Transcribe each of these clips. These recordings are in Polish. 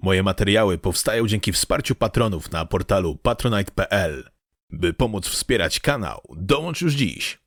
Moje materiały powstają dzięki wsparciu patronów na portalu patronite.pl. By pomóc wspierać kanał, dołącz już dziś.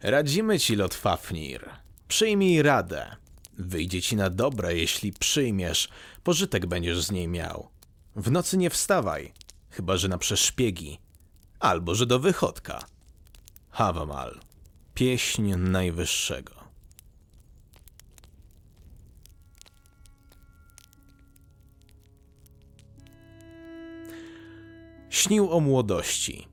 Radzimy ci, Lotfafnir. Przyjmij radę. Wyjdzie ci na dobre, jeśli przyjmiesz. Pożytek będziesz z niej miał. W nocy nie wstawaj, chyba że na przeszpiegi. Albo że do wychodka. Havamal. Pieśń Najwyższego. Śnił o młodości.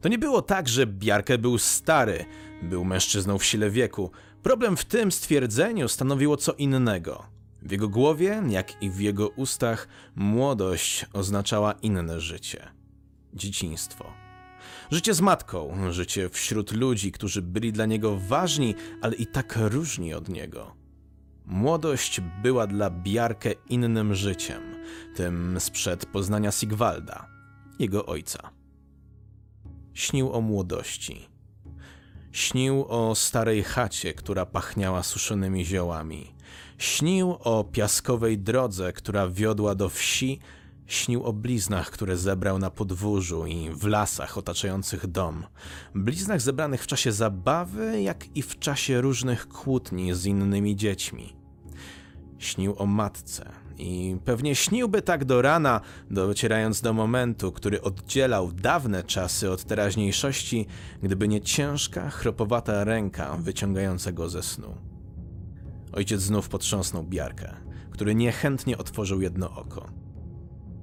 To nie było tak, że Bjarke był stary, był mężczyzną w sile wieku. Problem w tym stwierdzeniu stanowiło co innego. W jego głowie, jak i w jego ustach, młodość oznaczała inne życie dzieciństwo. Życie z matką, życie wśród ludzi, którzy byli dla niego ważni, ale i tak różni od niego. Młodość była dla Bjarke innym życiem, tym sprzed poznania Sigvalda, jego ojca. Śnił o młodości. Śnił o starej chacie, która pachniała suszonymi ziołami. Śnił o piaskowej drodze, która wiodła do wsi. Śnił o bliznach, które zebrał na podwórzu i w lasach otaczających dom. Bliznach zebranych w czasie zabawy, jak i w czasie różnych kłótni z innymi dziećmi. Śnił o matce i pewnie śniłby tak do rana, docierając do momentu, który oddzielał dawne czasy od teraźniejszości, gdyby nie ciężka, chropowata ręka wyciągająca go ze snu. Ojciec znów potrząsnął Biarkę, który niechętnie otworzył jedno oko.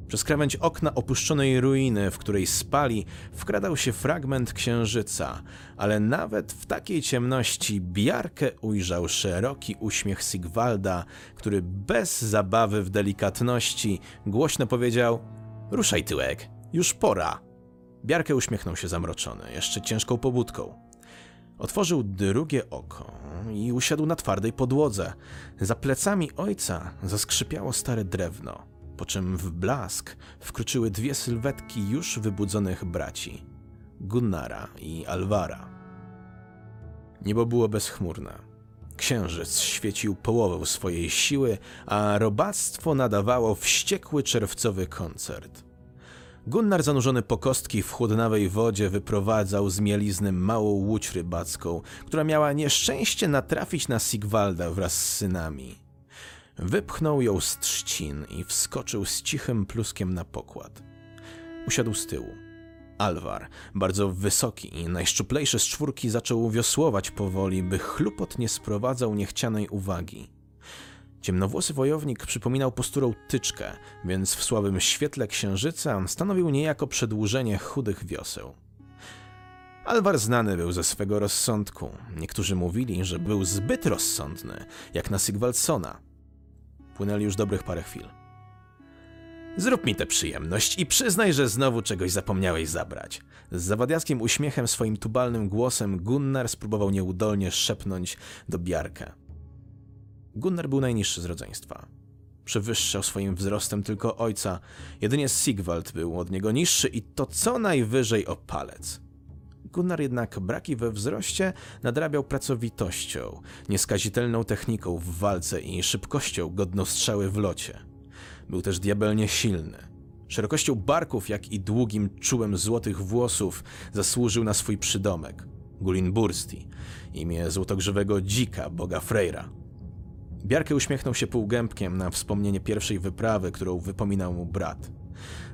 Przez krawędź okna opuszczonej ruiny, w której spali, wkradał się fragment księżyca, ale nawet w takiej ciemności Biarkę ujrzał szeroki uśmiech Sigvalda, który bez zabawy w delikatności głośno powiedział: Ruszaj tyłek, już pora. Biarkę uśmiechnął się zamroczony, jeszcze ciężką pobudką. Otworzył drugie oko i usiadł na twardej podłodze. Za plecami ojca zaskrzypiało stare drewno po czym w blask wkroczyły dwie sylwetki już wybudzonych braci Gunnara i Alvara. Niebo było bezchmurne. Księżyc świecił połowę swojej siły, a robactwo nadawało wściekły czerwcowy koncert. Gunnar zanurzony po kostki w chłodnawej wodzie wyprowadzał z mielizny małą łódź rybacką, która miała nieszczęście natrafić na Sigvalda wraz z synami. Wypchnął ją z trzcin i wskoczył z cichym pluskiem na pokład. Usiadł z tyłu. Alvar, bardzo wysoki i najszczuplejszy z czwórki, zaczął wiosłować powoli, by chlupot nie sprowadzał niechcianej uwagi. Ciemnowłosy wojownik przypominał posturą tyczkę, więc w słabym świetle księżyca stanowił niejako przedłużenie chudych wioseł. Alvar znany był ze swego rozsądku. Niektórzy mówili, że był zbyt rozsądny, jak na Sigvaldsona. Płynęli już dobrych parę chwil. Zrób mi tę przyjemność i przyznaj, że znowu czegoś zapomniałeś zabrać. Z zawadiackim uśmiechem swoim tubalnym głosem Gunnar spróbował nieudolnie szepnąć do Biarkę. Gunnar był najniższy z rodzeństwa. Przewyższał swoim wzrostem tylko ojca, jedynie Sigvald był od niego niższy i to co najwyżej o palec. Gunnar jednak braki we wzroście nadrabiał pracowitością, nieskazitelną techniką w walce i szybkością godną strzały w locie. Był też diabelnie silny. Szerokością barków, jak i długim czułem złotych włosów zasłużył na swój przydomek Gulin Bursti, imię złotogrzywego dzika, boga Freyra. Biarkę uśmiechnął się półgębkiem na wspomnienie pierwszej wyprawy, którą wypominał mu brat.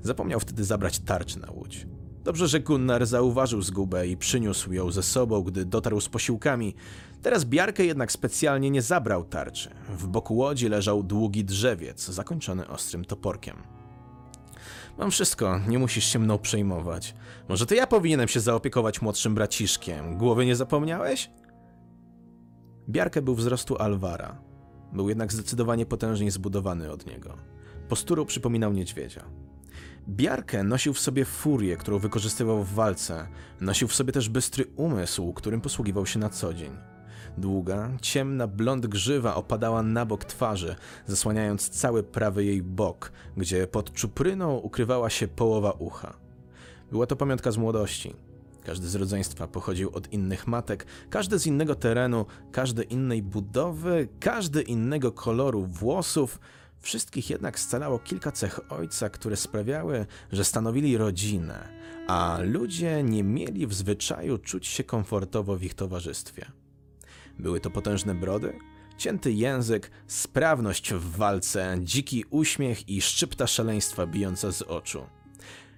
Zapomniał wtedy zabrać tarczy na łódź. Dobrze, że Gunnar zauważył zgubę i przyniósł ją ze sobą, gdy dotarł z posiłkami. Teraz Biarkę jednak specjalnie nie zabrał tarczy. W boku łodzi leżał długi drzewiec, zakończony ostrym toporkiem. Mam wszystko, nie musisz się mną przejmować. Może to ja powinienem się zaopiekować młodszym braciszkiem. Głowy nie zapomniałeś? Biarkę był wzrostu Alvara. Był jednak zdecydowanie potężniej zbudowany od niego. Posturą przypominał niedźwiedzia. Biarkę nosił w sobie furię, którą wykorzystywał w walce. Nosił w sobie też bystry umysł, którym posługiwał się na co dzień. Długa, ciemna blond grzywa opadała na bok twarzy, zasłaniając cały prawy jej bok, gdzie pod czupryną ukrywała się połowa ucha. Była to pamiątka z młodości. Każdy z rodzeństwa pochodził od innych matek, każdy z innego terenu, każdy innej budowy, każdy innego koloru włosów. Wszystkich jednak scalało kilka cech ojca, które sprawiały, że stanowili rodzinę, a ludzie nie mieli w zwyczaju czuć się komfortowo w ich towarzystwie. Były to potężne brody, cięty język, sprawność w walce, dziki uśmiech i szczypta szaleństwa bijąca z oczu.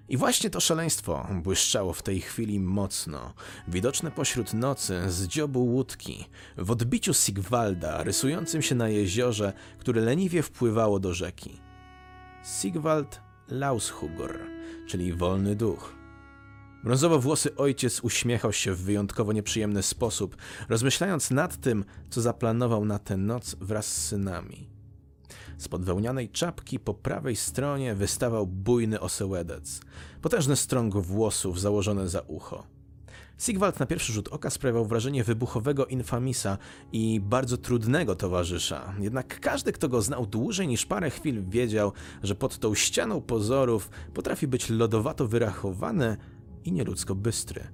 I właśnie to szaleństwo błyszczało w tej chwili mocno, widoczne pośród nocy z dziobu łódki, w odbiciu Sigwalda rysującym się na jeziorze, które leniwie wpływało do rzeki. Sigwald Laushugor, czyli wolny duch. Brązowo-włosy ojciec uśmiechał się w wyjątkowo nieprzyjemny sposób, rozmyślając nad tym, co zaplanował na tę noc wraz z synami. Z podwełnianej czapki po prawej stronie wystawał bujny osełedec, potężny strąg włosów założony za ucho. Sigwald na pierwszy rzut oka sprawiał wrażenie wybuchowego infamisa i bardzo trudnego towarzysza. Jednak każdy, kto go znał dłużej niż parę chwil, wiedział, że pod tą ścianą pozorów potrafi być lodowato wyrachowany i nieludzko bystry.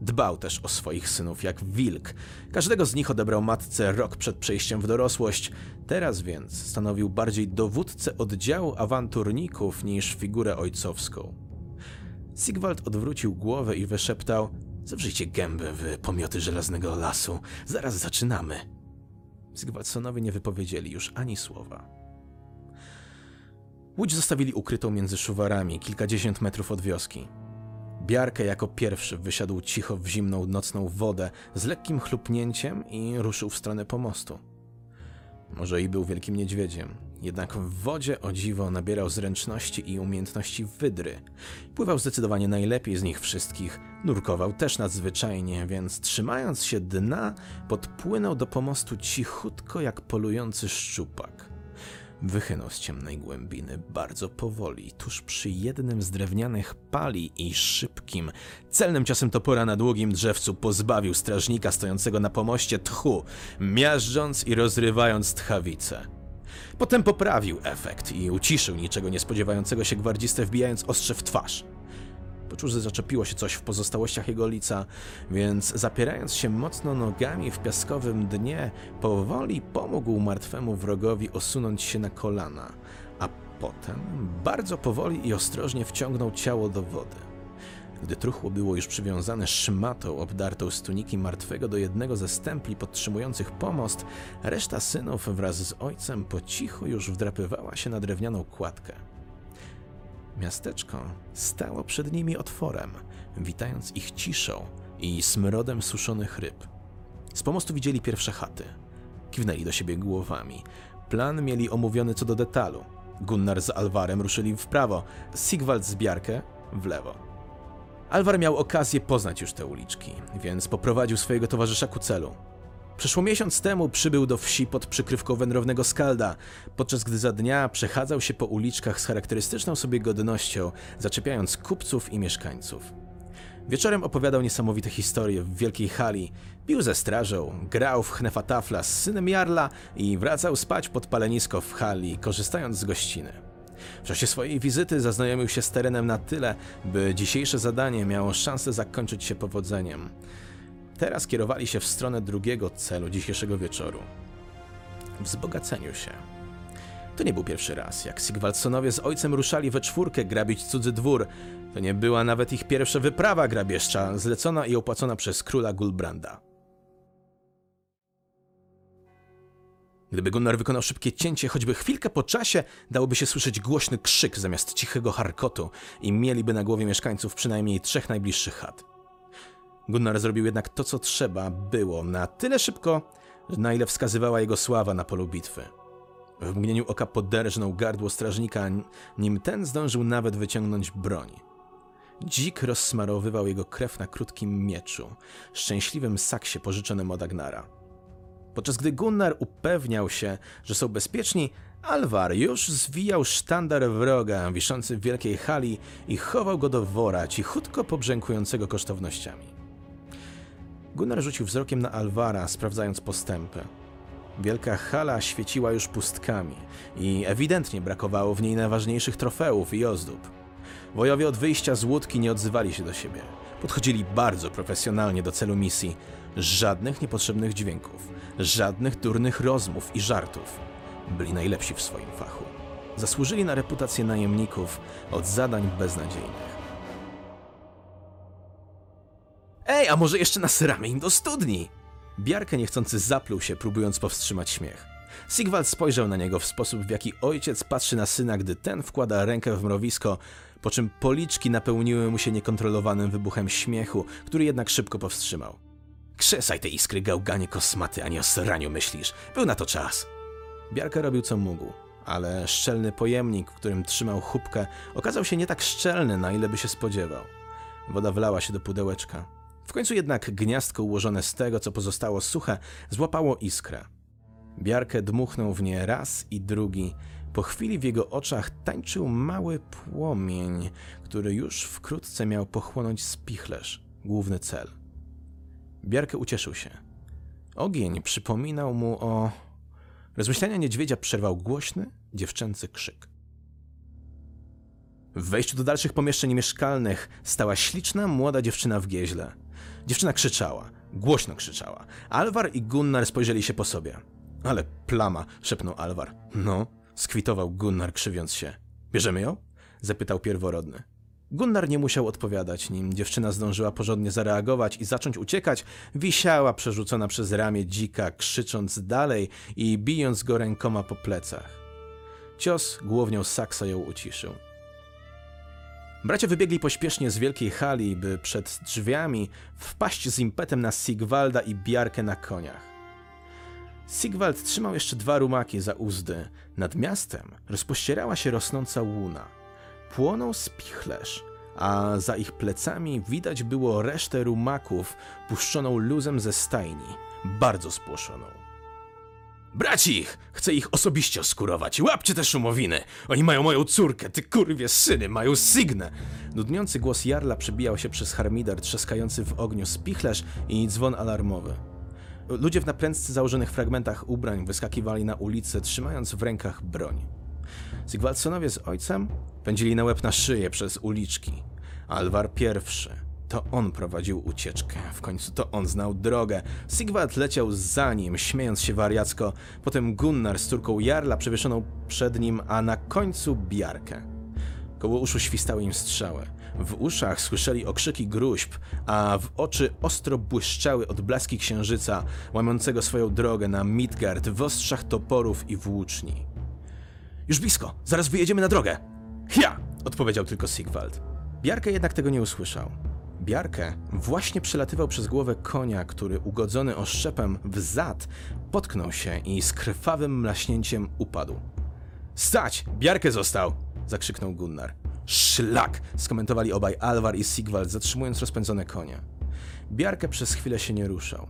Dbał też o swoich synów jak wilk. Każdego z nich odebrał matce rok przed przejściem w dorosłość. Teraz więc stanowił bardziej dowódcę oddziału awanturników niż figurę ojcowską. Sigwald odwrócił głowę i wyszeptał: Zawrzyjcie gębę, wy pomioty żelaznego lasu. Zaraz zaczynamy. Sigwaldsonowie nie wypowiedzieli już ani słowa. Łódź zostawili ukrytą między szuwarami, kilkadziesiąt metrów od wioski. Biarkę jako pierwszy wysiadł cicho w zimną nocną wodę z lekkim chlupnięciem i ruszył w stronę pomostu. Może i był wielkim niedźwiedziem, jednak w wodzie o dziwo nabierał zręczności i umiejętności wydry. Pływał zdecydowanie najlepiej z nich wszystkich, nurkował też nadzwyczajnie, więc trzymając się dna, podpłynął do pomostu cichutko jak polujący szczupak. Wychynął z ciemnej głębiny bardzo powoli, tuż przy jednym z drewnianych pali i szybkim, celnym ciosem topora na długim drzewcu pozbawił strażnika stojącego na pomoście tchu, miażdżąc i rozrywając tchawicę. Potem poprawił efekt i uciszył niczego nie spodziewającego się gwardzistę, wbijając ostrze w twarz. Poczuł, że zaczepiło się coś w pozostałościach jego lica, więc zapierając się mocno nogami w piaskowym dnie, powoli pomógł martwemu wrogowi osunąć się na kolana, a potem bardzo powoli i ostrożnie wciągnął ciało do wody. Gdy truchło było już przywiązane szmatą obdartą z tuniki martwego do jednego ze stempli podtrzymujących pomost, reszta synów wraz z ojcem po cichu już wdrapywała się na drewnianą kładkę. Miasteczko stało przed nimi otworem, witając ich ciszą i smrodem suszonych ryb. Z pomostu widzieli pierwsze chaty. Kiwnęli do siebie głowami. Plan mieli omówiony co do detalu. Gunnar z Alvarem ruszyli w prawo, Sigwald z Biarkę w lewo. Alvar miał okazję poznać już te uliczki, więc poprowadził swojego towarzysza ku celu. Przeszło miesiąc temu przybył do wsi pod przykrywką wędrownego skalda, podczas gdy za dnia przechadzał się po uliczkach z charakterystyczną sobie godnością, zaczepiając kupców i mieszkańców. Wieczorem opowiadał niesamowite historie w wielkiej hali, pił ze strażą, grał w chnefatafla z synem Jarla i wracał spać pod palenisko w hali, korzystając z gościny. W czasie swojej wizyty zaznajomił się z terenem na tyle, by dzisiejsze zadanie miało szansę zakończyć się powodzeniem. Teraz kierowali się w stronę drugiego celu dzisiejszego wieczoru. Wzbogaceniu się. To nie był pierwszy raz, jak Sigwaldsonowie z ojcem ruszali we czwórkę grabić cudzy dwór. To nie była nawet ich pierwsza wyprawa grabieżcza, zlecona i opłacona przez króla Gulbranda. Gdyby Gunnar wykonał szybkie cięcie, choćby chwilkę po czasie, dałoby się słyszeć głośny krzyk zamiast cichego harkotu i mieliby na głowie mieszkańców przynajmniej trzech najbliższych chat. Gunnar zrobił jednak to, co trzeba było, na tyle szybko, na ile wskazywała jego sława na polu bitwy. W mgnieniu oka poderżnął gardło strażnika, nim ten zdążył nawet wyciągnąć broń. Dzik rozsmarowywał jego krew na krótkim mieczu, szczęśliwym saksie pożyczonym od Agnara. Podczas gdy Gunnar upewniał się, że są bezpieczni, Alvar już zwijał sztandar wroga wiszący w wielkiej hali i chował go do wora, cichutko pobrzękującego kosztownościami. Gunnar rzucił wzrokiem na Alvara, sprawdzając postępy. Wielka hala świeciła już pustkami i ewidentnie brakowało w niej najważniejszych trofeów i ozdób. Wojowie od wyjścia z łódki nie odzywali się do siebie. Podchodzili bardzo profesjonalnie do celu misji. Żadnych niepotrzebnych dźwięków, żadnych durnych rozmów i żartów. Byli najlepsi w swoim fachu. Zasłużyli na reputację najemników od zadań beznadziejnych. Ej, a może jeszcze nasyramy im do studni? Biarkę niechcący zapluł się, próbując powstrzymać śmiech. Sigvald spojrzał na niego w sposób, w jaki ojciec patrzy na syna, gdy ten wkłada rękę w mrowisko, po czym policzki napełniły mu się niekontrolowanym wybuchem śmiechu, który jednak szybko powstrzymał. Krzesaj te iskry, gałganie kosmaty, a nie o sraniu myślisz. Był na to czas. Biarka robił co mógł, ale szczelny pojemnik, w którym trzymał chubkę, okazał się nie tak szczelny, na ile by się spodziewał. Woda wlała się do pudełeczka. W końcu jednak gniazdko ułożone z tego, co pozostało suche, złapało iskrę. Biarkę dmuchnął w nie raz i drugi. Po chwili w jego oczach tańczył mały płomień, który już wkrótce miał pochłonąć spichlerz, główny cel. Biarkę ucieszył się. Ogień przypominał mu o... Rozmyślania niedźwiedzia przerwał głośny, dziewczęcy krzyk. W wejściu do dalszych pomieszczeń mieszkalnych stała śliczna, młoda dziewczyna w gieźle. Dziewczyna krzyczała, głośno krzyczała. Alvar i Gunnar spojrzeli się po sobie. Ale plama, szepnął Alvar. No, skwitował Gunnar, krzywiąc się. Bierzemy ją? zapytał pierworodny. Gunnar nie musiał odpowiadać, nim dziewczyna zdążyła porządnie zareagować i zacząć uciekać, wisiała przerzucona przez ramię dzika, krzycząc dalej i bijąc go rękoma po plecach. Cios głownią saksa ją uciszył. Bracia wybiegli pośpiesznie z wielkiej hali, by przed drzwiami wpaść z impetem na Sigwalda i Biarkę na koniach. Sigwald trzymał jeszcze dwa rumaki za uzdy. Nad miastem rozpościerała się rosnąca łuna. Płonął spichlerz, a za ich plecami widać było resztę rumaków puszczoną luzem ze stajni, bardzo spłoszoną. Brać ich! Chcę ich osobiście oskurować. Łapcie te szumowiny! Oni mają moją córkę, ty kurwie syny, mają sygnę! Nudniący głos Jarla przebijał się przez harmider trzaskający w ogniu spichlerz i dzwon alarmowy. Ludzie w naprędce założonych fragmentach ubrań wyskakiwali na ulicę, trzymając w rękach broń. Sigwaldsonowie z ojcem pędzili na łeb na szyję przez uliczki. Alvar pierwszy. To on prowadził ucieczkę. W końcu to on znał drogę. Sigvald leciał za nim, śmiejąc się wariacko. Potem Gunnar z córką Jarla przewieszoną przed nim, a na końcu Biarkę. Koło uszu świstały im strzały. W uszach słyszeli okrzyki gruźb, a w oczy ostro błyszczały odblaski księżyca, łamiącego swoją drogę na Midgard w ostrzach toporów i włóczni. Już blisko, zaraz wyjedziemy na drogę. Ja! odpowiedział tylko Sigvald. Biarkę jednak tego nie usłyszał. Biarkę właśnie przelatywał przez głowę konia, który ugodzony oszczepem w zad potknął się i z krwawym mlaśnięciem upadł. Stać! Biarkę został! zakrzyknął Gunnar. Szlak! skomentowali obaj Alvar i Sigvald, zatrzymując rozpędzone konie. Biarkę przez chwilę się nie ruszał.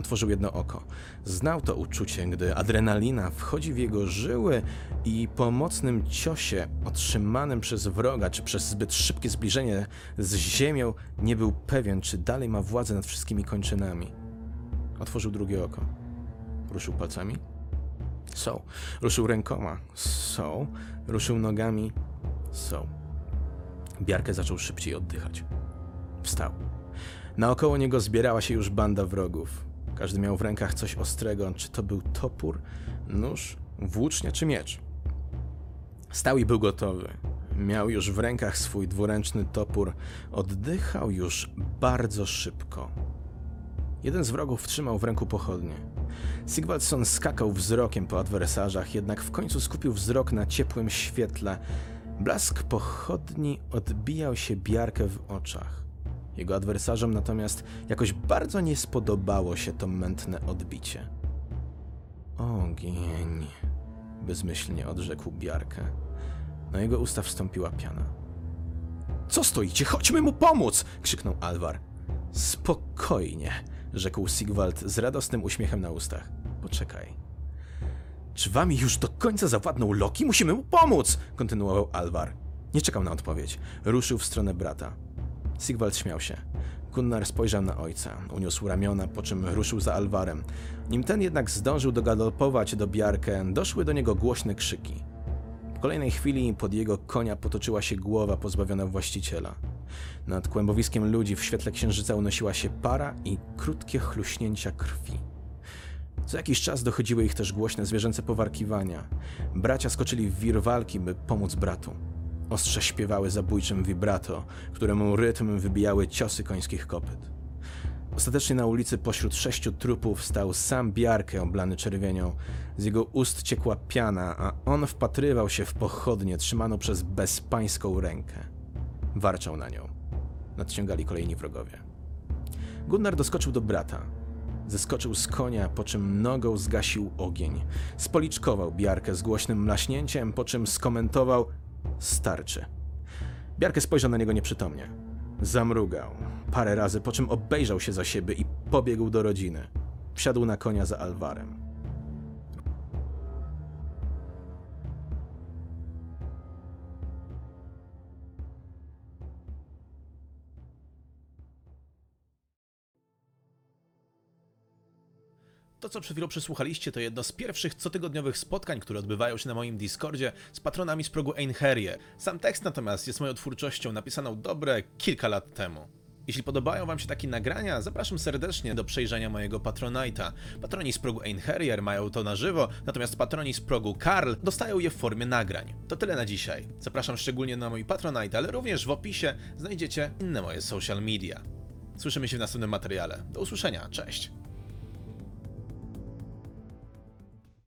Otworzył jedno oko. Znał to uczucie, gdy adrenalina wchodzi w jego żyły i po mocnym ciosie otrzymanym przez wroga, czy przez zbyt szybkie zbliżenie z ziemią, nie był pewien, czy dalej ma władzę nad wszystkimi kończynami. Otworzył drugie oko. Ruszył palcami. Są. Ruszył rękoma. Są. Ruszył nogami. Są. Biarkę zaczął szybciej oddychać. Wstał. Naokoło niego zbierała się już banda wrogów. Każdy miał w rękach coś ostrego, czy to był topór, nóż, włócznia czy miecz. Stał i był gotowy. Miał już w rękach swój dwuręczny topór. Oddychał już bardzo szybko. Jeden z wrogów trzymał w ręku pochodnie. Sigvaldsson skakał wzrokiem po adwersarzach, jednak w końcu skupił wzrok na ciepłym świetle. Blask pochodni odbijał się biarkę w oczach. Jego adwersarzom natomiast jakoś bardzo nie spodobało się to mętne odbicie. Ogień, bezmyślnie odrzekł Biarkę. Na jego usta wstąpiła piana. Co stoicie? Chodźmy mu pomóc! krzyknął Alvar. Spokojnie, rzekł Sigwald z radosnym uśmiechem na ustach. Poczekaj. Czy wami już do końca zawładnął Loki? Musimy mu pomóc! kontynuował Alvar. Nie czekał na odpowiedź. Ruszył w stronę brata. Sigwald śmiał się. Gunnar spojrzał na ojca, uniósł ramiona, po czym ruszył za Alvarem. Nim ten jednak zdążył dogalopować do Biarkę, doszły do niego głośne krzyki. W kolejnej chwili pod jego konia potoczyła się głowa pozbawiona właściciela. Nad kłębowiskiem ludzi w świetle księżyca unosiła się para i krótkie chluśnięcia krwi. Co jakiś czas dochodziły ich też głośne zwierzęce powarkiwania. Bracia skoczyli w wir walki, by pomóc bratu. Ostrze śpiewały zabójczym vibrato, któremu rytm wybijały ciosy końskich kopyt. Ostatecznie na ulicy pośród sześciu trupów stał sam Biarkę oblany czerwienią. Z jego ust ciekła piana, a on wpatrywał się w pochodnię trzymaną przez bezpańską rękę. Warczał na nią. Nadciągali kolejni wrogowie. Gunnar doskoczył do brata. Zeskoczył z konia, po czym nogą zgasił ogień. Spoliczkował Biarkę z głośnym mlaśnięciem, po czym skomentował starczy. Biarkę spojrzał na niego nieprzytomnie. Zamrugał parę razy, po czym obejrzał się za siebie i pobiegł do rodziny. Wsiadł na konia za Alwarem. To, co przed chwilą przesłuchaliście, to jedno z pierwszych cotygodniowych spotkań, które odbywają się na moim Discordzie z patronami z progu Einherje. Sam tekst natomiast jest moją twórczością napisaną dobre kilka lat temu. Jeśli podobają Wam się takie nagrania, zapraszam serdecznie do przejrzenia mojego Patronite'a. Patroni z progu Einherjer mają to na żywo, natomiast patroni z progu Karl dostają je w formie nagrań. To tyle na dzisiaj. Zapraszam szczególnie na mój Patronite, ale również w opisie znajdziecie inne moje social media. Słyszymy się w następnym materiale. Do usłyszenia, cześć!